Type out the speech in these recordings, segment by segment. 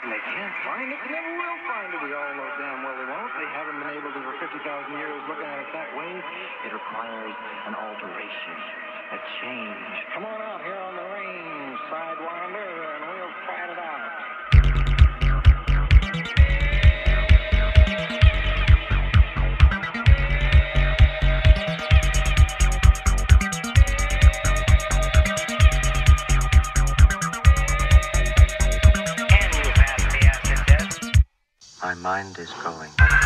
And they can't find it. They never will find it. We all know damn well they won't. They haven't been able to for 50,000 years looking at it that way. It requires an alteration, a change. Come on out here on the range, Sidewinder, mind is going.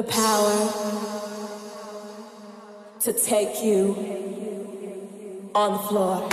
The power to take you on the floor.